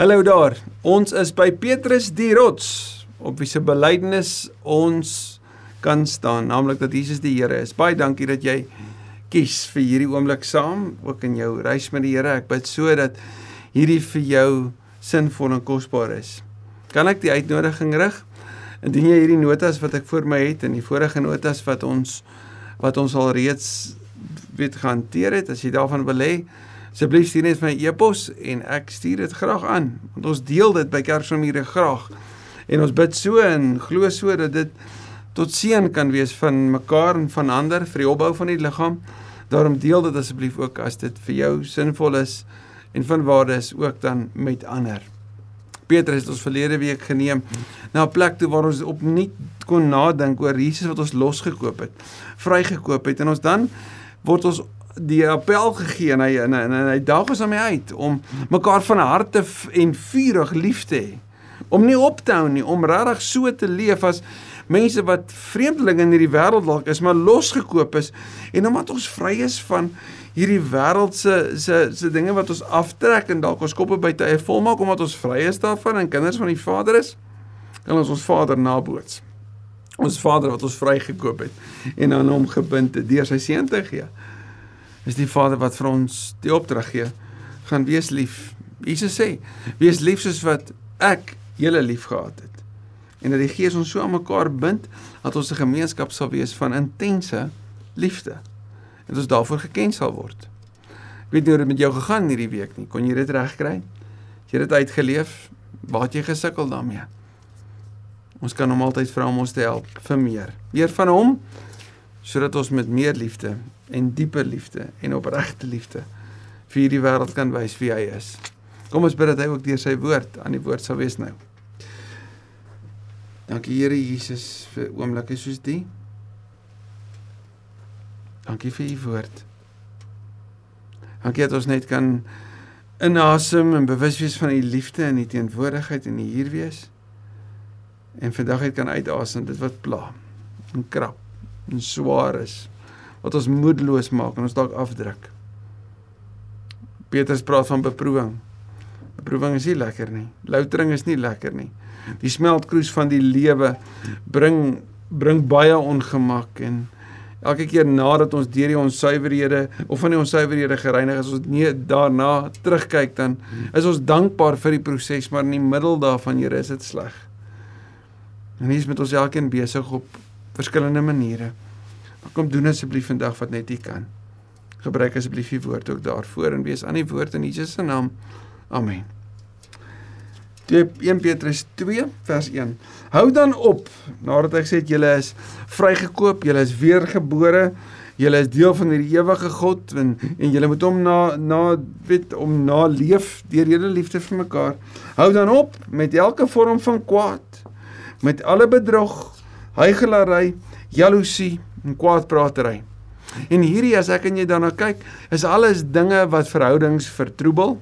Hallo daar. Ons is by Petrus die rots op wie se belydenis ons kan staan, naamlik dat Jesus die Here is. Baie dankie dat jy kies vir hierdie oomblik saam, ook in jou reis met die Here. Ek bid sodat hierdie vir jou sinvol en kosbaar is. Kan ek die uitnodiging rig? Indien jy hierdie notas wat ek voor my het en die vorige notas wat ons wat ons al reeds weet gehanteer het, as jy daarvan wil hê, asseblief stuur net my e-pos en ek stuur dit graag aan want ons deel dit by Kersfamilie graag. En ons bid so en glo so dat dit tot seën kan wees van mekaar en van ander vir die opbou van die liggaam. Daarom deel dit asseblief ook as dit vir jou sinvol is en van waarde is ook dan met ander. Petrus het ons verlede week geneem na 'n plek toe waar ons opnuut kon nadink oor Jesus wat ons losgekoop het, vrygekoop het. En ons dan word ons die appel gegee en hy en, en, en hy daag ons aan my uit om mekaar van harte en vurig lief te hê. Om nie op te hou nie, om regtig so te leef as mense wat vreemdelinge in hierdie wêreld dalk is, maar losgekoop is en omdat ons vry is van hierdie wêreldse se se dinge wat ons aftrek en dalk ons koppe by tye volmaak omdat ons vry is daarvan en kinders van die Vader is, kan ons ons Vader naboots. Ons Vader wat ons vrygekoop het en aan hom gebind het deur sy seun te gee is die Vader wat vir ons die opdrag gee gaan wees lief. Jesus sê: "Wees lief soos wat ek julle liefgehad het." En dat die Gees ons so aan mekaar bind dat ons 'n gemeenskap sal wees van intense liefde. En ons daarvoor geken sal word. Ek weet nie hoe dit met jou gegaan hierdie week nie. Kon jy dit regkry? Het jy dit uitgeleef? Waar het jy gesukkel daarmee? Ons kan hom altyd vra om ons te help vir meer. Meer van hom sodat ons met meer liefde en dieper liefde en opregte liefde vir hierdie wêreld kan wys wie hy is. Kom ons bid dat hy ook deur sy woord aan die woord sal wees nou. Dankie Here Jesus vir oomblikke soos die. Dankie vir u woord. Dankie dat ons net kan inasem en bewus wees van u liefde en u teenwoordigheid en u hier wees. En vandag het kan uitasem dit wat pla en krap en swaar is wat ons moedeloos maak en ons dalk afdruk. Petrus praat van beproewing. Beproewing is nie lekker nie. Loutering is nie lekker nie. Die smeltkroes van die lewe bring bring baie ongemak en elke keer nadat ons deur die onsuiverhede of van die onsuiverhede gereinig is, ons nie daarna terugkyk dan is ons dankbaar vir die proses, maar in die middel daarvan, Here, is dit sleg. En hier is met ons elkeen besig op verskillende maniere. Kom doen asseblief vandag wat net U kan. Gebruik asseblief U woord ook daarvoor en wees aan die woord in Jesus se naam. Amen. 1 Petrus 2 vers 1. Hou dan op nadat hy gesê het julle is vrygekoop, julle is weergebore, julle is deel van hierdie ewige God en en julle moet hom na na weet om na leef deur julle liefde vir mekaar. Hou dan op met elke vorm van kwaad, met alle bedrog, huigelary, jaloesie en kwaadpratery. En hierdie as ek en jy daarna kyk, is alles dinge wat verhoudings vertroebel,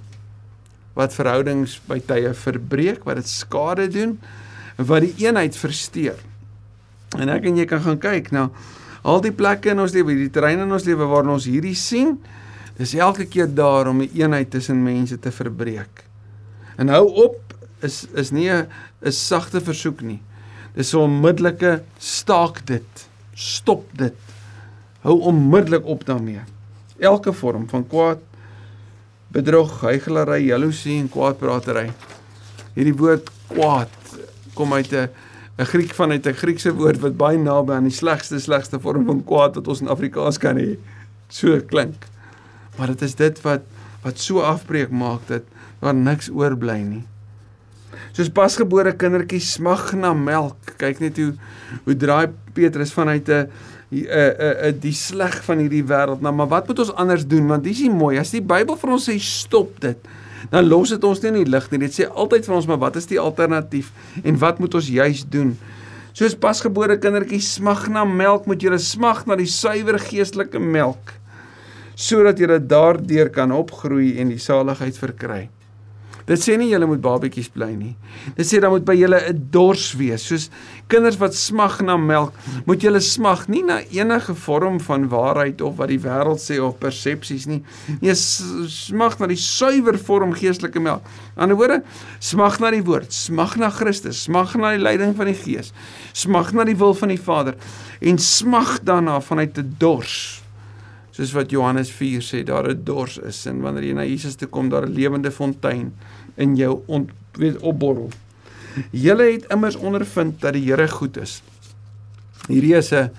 wat verhoudings by tye verbreek, wat dit skade doen, wat die eenheid versteur. En ek en jy kan gaan kyk nou al die plekke in ons lewe, die terreine in ons lewe waar ons hierdie sien, dis elke keer daar om 'n eenheid tussen mense te verbreek. En hou op is is nie 'n sagte versoek nie. Dis 'n onmiddellike staak dit stop dit. Hou onmiddellik op daarmee. Elke vorm van kwaad, bedrog, huigelary, jaloesie en kwaadpratery. Hierdie woord kwaad kom uit 'n 'n Griek vanuit 'n Griekse woord wat baie naby aan die slegste slegste vorm van kwaad wat ons in Afrikaans kan hê. So klink. Maar dit is dit wat wat so afbreek maak dat daar niks oorbly nie. Soos pasgebore kindertjies smag na melk. Kyk net hoe hoe draai Petrus vanuit 'n 'n 'n die sleg van hierdie wêreld na, maar wat moet ons anders doen? Want dis nie mooi as die Bybel vir ons sê stop dit. Dan los dit ons nie in die lig nie. Dit sê altyd vir ons, maar wat is die alternatief en wat moet ons juis doen? Soos pasgebore kindertjies smag na melk, moet julle smag na die suiwer geestelike melk sodat julle daardeur kan opgroei en die saligheid verkry. Dit sê nie julle moet babetjies bly nie. Dit sê dan moet by julle 'n dors wees, soos kinders wat smag na melk, moet julle smag nie na enige vorm van waarheid of wat die wêreld sê of persepsies nie. Nee, smag na die suiwer vorm geestelike melk. Aan die ander woorde, smag na die woord, smag na Christus, smag na die leiding van die Gees, smag na die wil van die Vader. En smag daarna vanuit 'n dors. Soos wat Johannes 4 sê daar 'n dors is. En wanneer jy na Jesus toe kom daar 'n lewende fontein in jou ont, weet opborrel. Julle het immers ondervind dat die Here goed is. Hierdie is 'n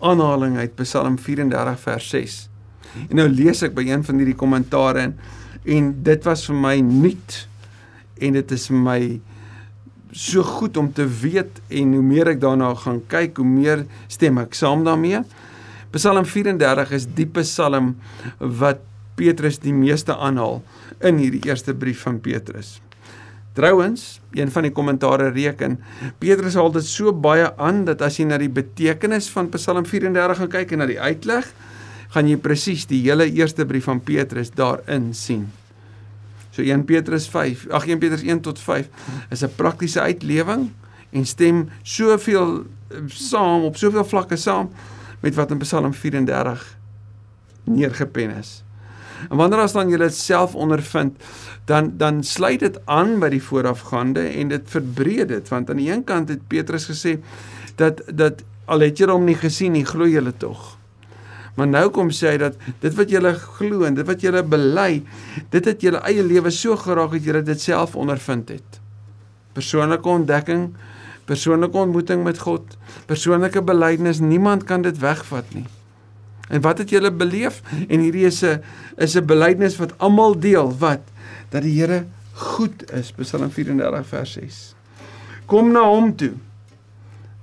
aanhaling uit Psalm 34 vers 6. En nou lees ek by een van hierdie kommentare en, en dit was vir my nuut en dit is vir my so goed om te weet en hoe meer ek daarna gaan kyk, hoe meer stem ek saam daarmee. Psalm 34 is die psalm wat Petrus die meeste aanhaal in hierdie eerste brief van Petrus. Trouwens, een van die kommentare reken, Petrus haal dit so baie aan dat as jy na die betekenis van Psalm 34 gaan kyk en na die uitleg, gaan jy presies die hele eerste brief van Petrus daarin sien. So 1 Petrus 5, ag 1 Petrus 1 tot 5 is 'n praktiese uitlewing en stem soveel saam op soveel vlakke saam met wat in Psalm 34 neergepen is. En wanneer as dan jy dit self ondervind, dan dan sluit dit aan by die voorafgaande en dit verbreed dit want aan die een kant het Petrus gesê dat dat al het jy hom nie gesien nie, glo jy tog. Maar nou kom sê hy dat dit wat jy glo en dit wat jy bely, dit het jou eie lewe so geraak dat jy dit self ondervind het. Persoonlike ontdekking, persoonlike ontmoeting met God, persoonlike belydenis, niemand kan dit wegvat nie. En wat het julle beleef? En hierdie is 'n is 'n belydenis wat almal deel, wat dat die Here goed is, Psalm 34 vers 6. Kom na hom toe.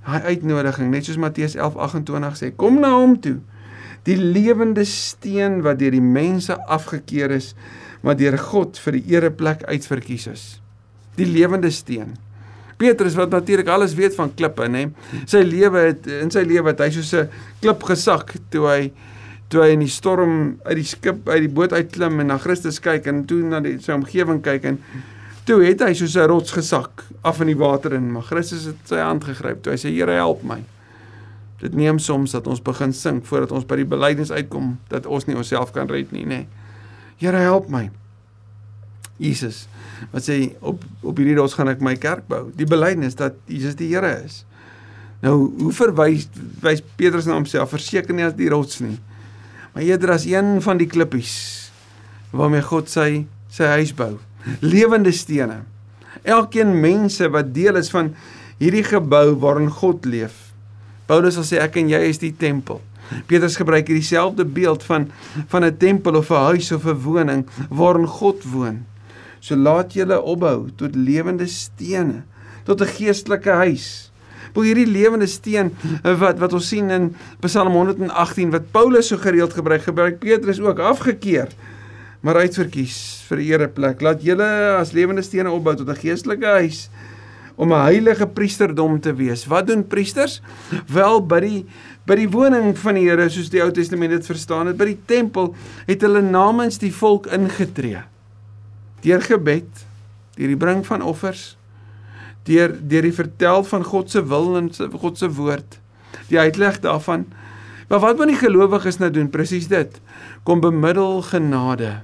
Hy uitnodiging, net soos Matteus 11:28 sê, kom na hom toe. Die lewende steen wat deur die mense afgekeur is, maar deur God vir die ereplek uitverkies is. Die lewende steen. Petrus wat natuurlik alles weet van klippe, nê. Sy lewe het in sy lewe het hy soos 'n klip gesak toe hy toe hy in die storm uit die skip uit die boot uitklim en na Christus kyk en toe na die sy omgewing kyk en toe het hy soos 'n rots gesak af in die water in, maar Christus het sy hand gegryp. Toe hy sê Here help my. Dit neem soms dat ons begin sink voordat ons by die belydenis uitkom dat ons nie onsself kan red nie, nê. Here help my. Jesus wat sê op op hierdie rots gaan ek my kerk bou. Die belydenis dat Jesus die Here is. Nou hoe verwys wys Petrus na homself verseker nie as die rots nie. Maar eerder as een van die klippies waarmee God sy sy huis bou. Lewende stene. Elkeen mense wat deel is van hierdie gebou waarin God leef. Paulus sal sê ek en jy is die tempel. Petrus gebruik hier dieselfde beeld van van 'n tempel of 'n huis of 'n woning waarin God woon. So laat julle opbou tot lewende stene, tot 'n geestelike huis. Bo hierdie lewende steen eh, wat wat ons sien in Psalm 118 wat Paulus so gereeld gebruik, gebruik Petrus ook afgekeur maar uitverkies vir die ereplek. Laat julle as lewende stene opbou tot 'n geestelike huis om 'n heilige priesterdom te wees. Wat doen priesters? Wel by die by die woning van die Here soos die Ou Testament dit verstaan het, by die tempel het hulle namens die volk ingetree deur gebed, deur die bring van offers, deur deur die vertel van God se wil en God se woord, die uitleg daarvan. Maar wat moet die gelowiges nou doen? Presies dit. Kom bemiddel genade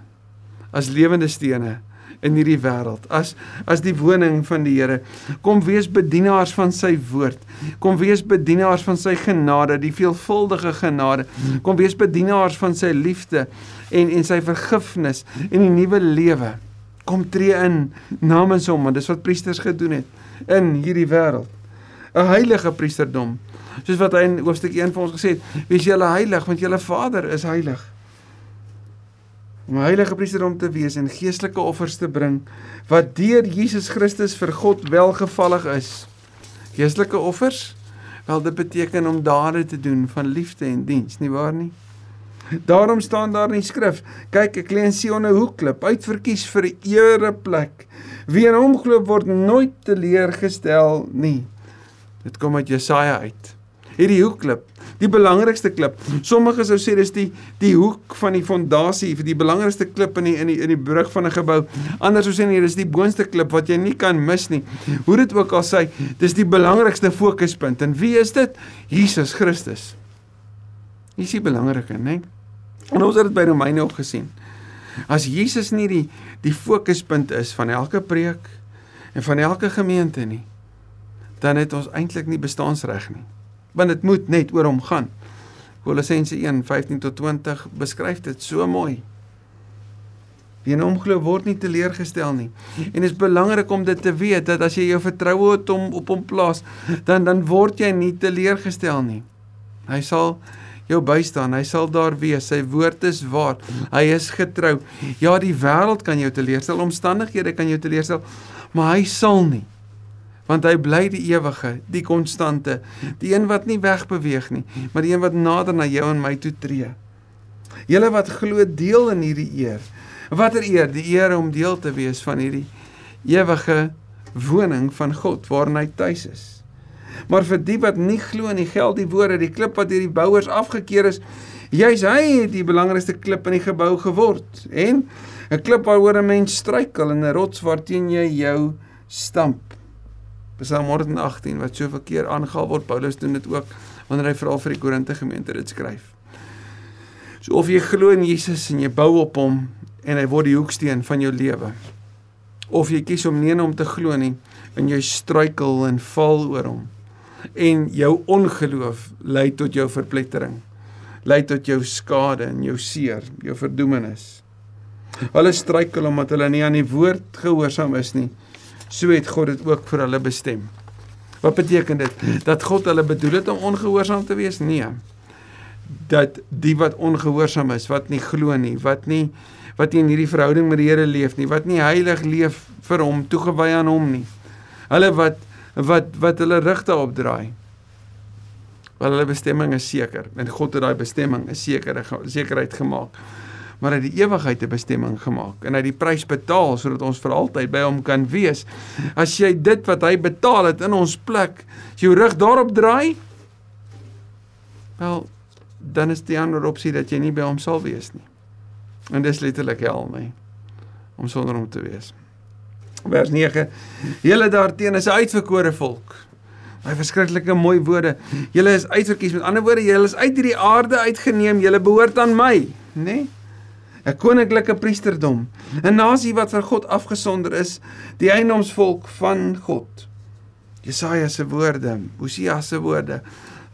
as lewende stene in hierdie wêreld as as die woning van die Here kom wees bedienaars van sy woord kom wees bedienaars van sy genade die veelvuldige genade kom wees bedienaars van sy liefde en en sy vergifnis en die nuwe lewe kom tree in namens hom want dis wat priesters gedoen het in hierdie wêreld 'n heilige priesterdom soos wat hy in hoofstuk 1 vir ons gesê het wees julle heilig want julle Vader is heilig. Om 'n heilige priesterdom te wees en geestelike offers te bring wat deur Jesus Christus vir God welgevallig is. Geestelike offers? Wel dit beteken om dade te doen van liefde en diens nie waar nie Daarom staan daar in die skrif: Kyk, ek lê in Sion 'n hoekklip, uitverkies vir 'n ereplek. Wie in hom glo word nooit teleurgestel nie. Dit kom uit Jesaja uit. Hierdie hoekklip, die belangrikste klip. Sommige sou sê dis die die hoek van die fondasie vir die belangrikste klip in die in die in die brug van 'n gebou. Ander sou sê nee, dis die boonste klip wat jy nie kan mis nie. Hoe dit ook al sê, dis die belangrikste fokuspunt. En wie is dit? Jesus Christus. Dis die belangrike, né? En ons het dit by Romeine ook gesien. As Jesus nie die die fokuspunt is van elke preek en van elke gemeente nie, dan het ons eintlik nie bestaansreg nie. Want dit moet net oor hom gaan. Kolossense 1:15 tot 20 beskryf dit so mooi. Wie in hom glo word nie teleurgestel nie. En dit is belangrik om dit te weet dat as jy jou vertroue op hom op hom plaas, dan dan word jy nie teleurgestel nie. Hy sal jou bystaan. Hy sal daar wees. Sy woord is waar. Hy is getrou. Ja, die wêreld kan jou teleurstel, omstandighede kan jou teleurstel, maar hy sal nie. Want hy bly die ewige, die konstante, die een wat nie wegbeweeg nie, maar die een wat nader na jou en my toe tree. Julle wat glo deel in hierdie eer. Watter eer? Die eer om deel te wees van hierdie ewige woning van God waarin hy tuis is. Maar vir die wat nie glo in die geld die woorde, die klip wat deur die bouers afgekeur is, jy's hy het die belangrikste klip in die gebou geword. En 'n klip waaroor 'n mens struikel en 'n rots waarteen jy jou stamp. Psalm 118 wat soveel keer aangehaal word, Paulus doen dit ook wanneer hy veral vir die Korinte gemeente dit skryf. So of jy glo in Jesus en jy bou op hom en hy word die hoeksteen van jou lewe. Of jy kies om nie om te glo nie en jy struikel en val oor hom en jou ongeloof lei tot jou verplettering lei tot jou skade en jou seer jou verdoemenis. Hulle struikel omdat hulle nie aan die woord gehoorsaam is nie. So het God dit ook vir hulle bestem. Wat beteken dit? Dat God hulle bedoel het om ongehoorsaam te wees? Nee. Dat die wat ongehoorsaam is wat nie glo nie wat nie wat nie in hierdie verhouding met die Here leef nie wat nie heilig leef vir hom toegewy aan hom nie. Hulle wat wat wat hulle rug daarop draai. Want hulle bestemming is seker en God het daai bestemming 'n sekere sekerheid gemaak. Maar hy het die ewigheid 'n bestemming gemaak en hy het die prys betaal sodat ons vir altyd by hom kan wees. As jy dit wat hy betaal het in ons plek, as jou rug daarop draai, wel dan is die ander opsie dat jy nie by hom sal wees nie. En dis letterlik hel my om sonder hom te wees vers 9. Julle daarteen is 'n uitverkore volk. Baie verskriklike mooi woorde. Julle is uitverkies. Met ander woorde, julle is uit hierdie aarde uitgeneem. Julle behoort aan my, nê? Nee? 'n Koninklike priesterdom, 'n nasie wat vir God afgesonder is, die eiendomsvolk van God. Jesaja se woorde, Hosea se woorde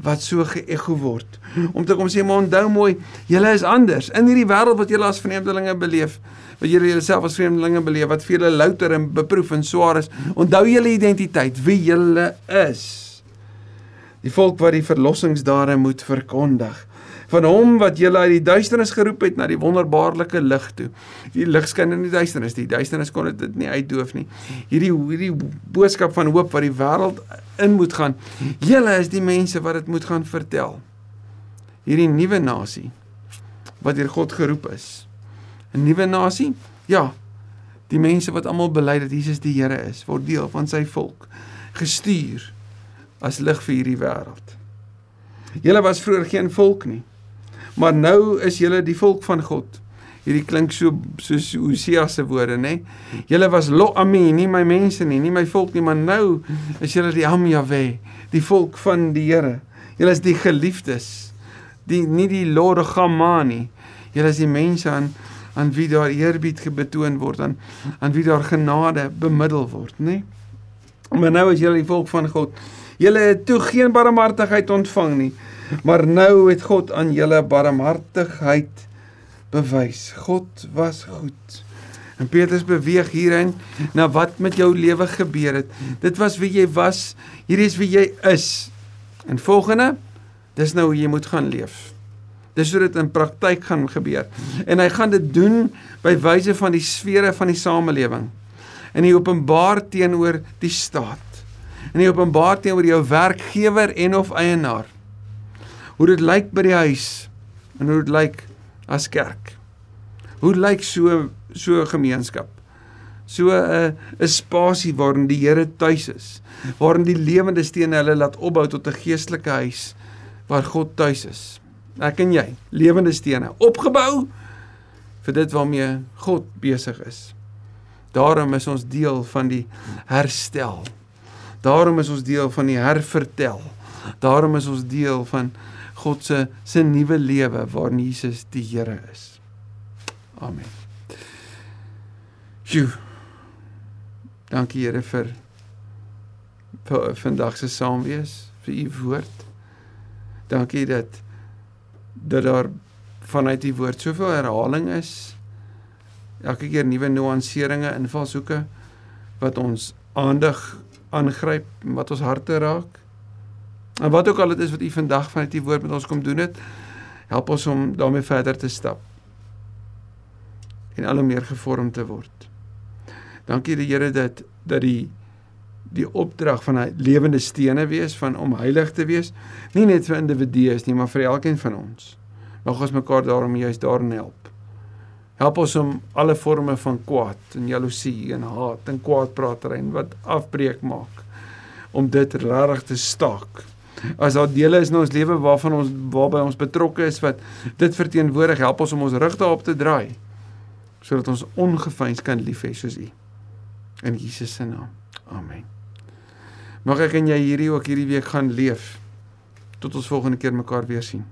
wat so geëgo word. Om te kom sê, maar onthou mooi, julle is anders. In hierdie wêreld wat julle as vreemdelinge beleef, wat julle jouself as vreemdelinge beleef wat vir julle louter en beproef en swaar is. Onthou julle identiteit, wie julle is. Die volk wat die verlossingsdade moet verkondig. Van hom wat julle uit die duisternis geroep het na die wonderbaarlike lig toe. Die lig skyn in die duisternis, die duisternis kon dit nie uitdoof nie. Hierdie hierdie boodskap van hoop wat die wêreld in moet gaan. Julle is die mense wat dit moet gaan vertel. Hierdie nuwe nasie wat deur God geroep is 'n nuwe nasie? Ja. Die mense wat almal bely dat Jesus die Here is, word deel van sy volk, gestuur as lig vir hierdie wêreld. Julle was vroeër geen volk nie, maar nou is julle die volk van God. Hierdie klink so soos Hosea se woorde, nê? Julle was lo ami, nie my mense nie, nie my volk nie, maar nou is julle die Am Jahwe, die volk van die Here. Julle is die geliefdes, die nie die Lord Gamani. Julle is die mense aan aan wie daar eerbied gebetoon word aan aan wie daar genade bemiddel word, nê? Nee? Maar nou is julle die volk van God. Julle het toe geen barmhartigheid ontvang nie, maar nou het God aan julle barmhartigheid bewys. God was goed. En Petrus beweeg hierin na wat met jou lewe gebeur het. Dit was wie jy was, hier is wie jy is. En volgende, dis nou hoe jy moet gaan leef. Dis hoe dit in praktyk gaan gebeur. En hy gaan dit doen by wyse van die sfere van die samelewing. En hy openbaar teenoor die staat. En hy openbaar teenoor jou werkgewer en of eienaar. Hoe dit lyk by die huis en hoe dit lyk as kerk. Hoe lyk so so gemeenskap? So 'n 'n spasie waarin die Here tuis is, waarin die lewende stene hulle laat opbou tot 'n geestelike huis waar God tuis is. Ek en jy, lewende stene, opgebou vir dit waarmee God besig is. Daarom is ons deel van die herstel. Daarom is ons deel van die hervertel. Daarom is ons deel van God se se nuwe lewe waarin Jesus die Here is. Amen. Sjoe. Dankie Here vir vir vandag se saamwees, vir u woord. Dankie dat dat daar vanuit die woord soveel herhaling is. Elke keer nuwe nuanseringe, invalshoeke wat ons aandag aangryp wat ons harte raak. En wat ook al dit is wat u vandag vanuit die woord met ons kom doen het, help ons om daarmee verder te stap en al hoe meer gevorm te word. Dankie die Here dat dat die die opdrag van 'n lewende stene wees van om heilig te wees, nie net vir individue is nie, maar vir elkeen van ons. Mag ons mekaar daarom juist daarin help. Help ons om alle forme van kwaad en jaloesie en haat en kwaadpraatery wat afbreek maak om dit regtig te staak. As daar dele is in ons lewe waarvan ons waarby ons betrokke is wat dit verteenwoordig, help ons om ons rug daarop te draai sodat ons ongeveins kan lief hê soos U. In Jesus se naam. Amen. Mag ek en jy hierdie ook hierdie week gaan leef. Tot ons volgende keer mekaar weer sien.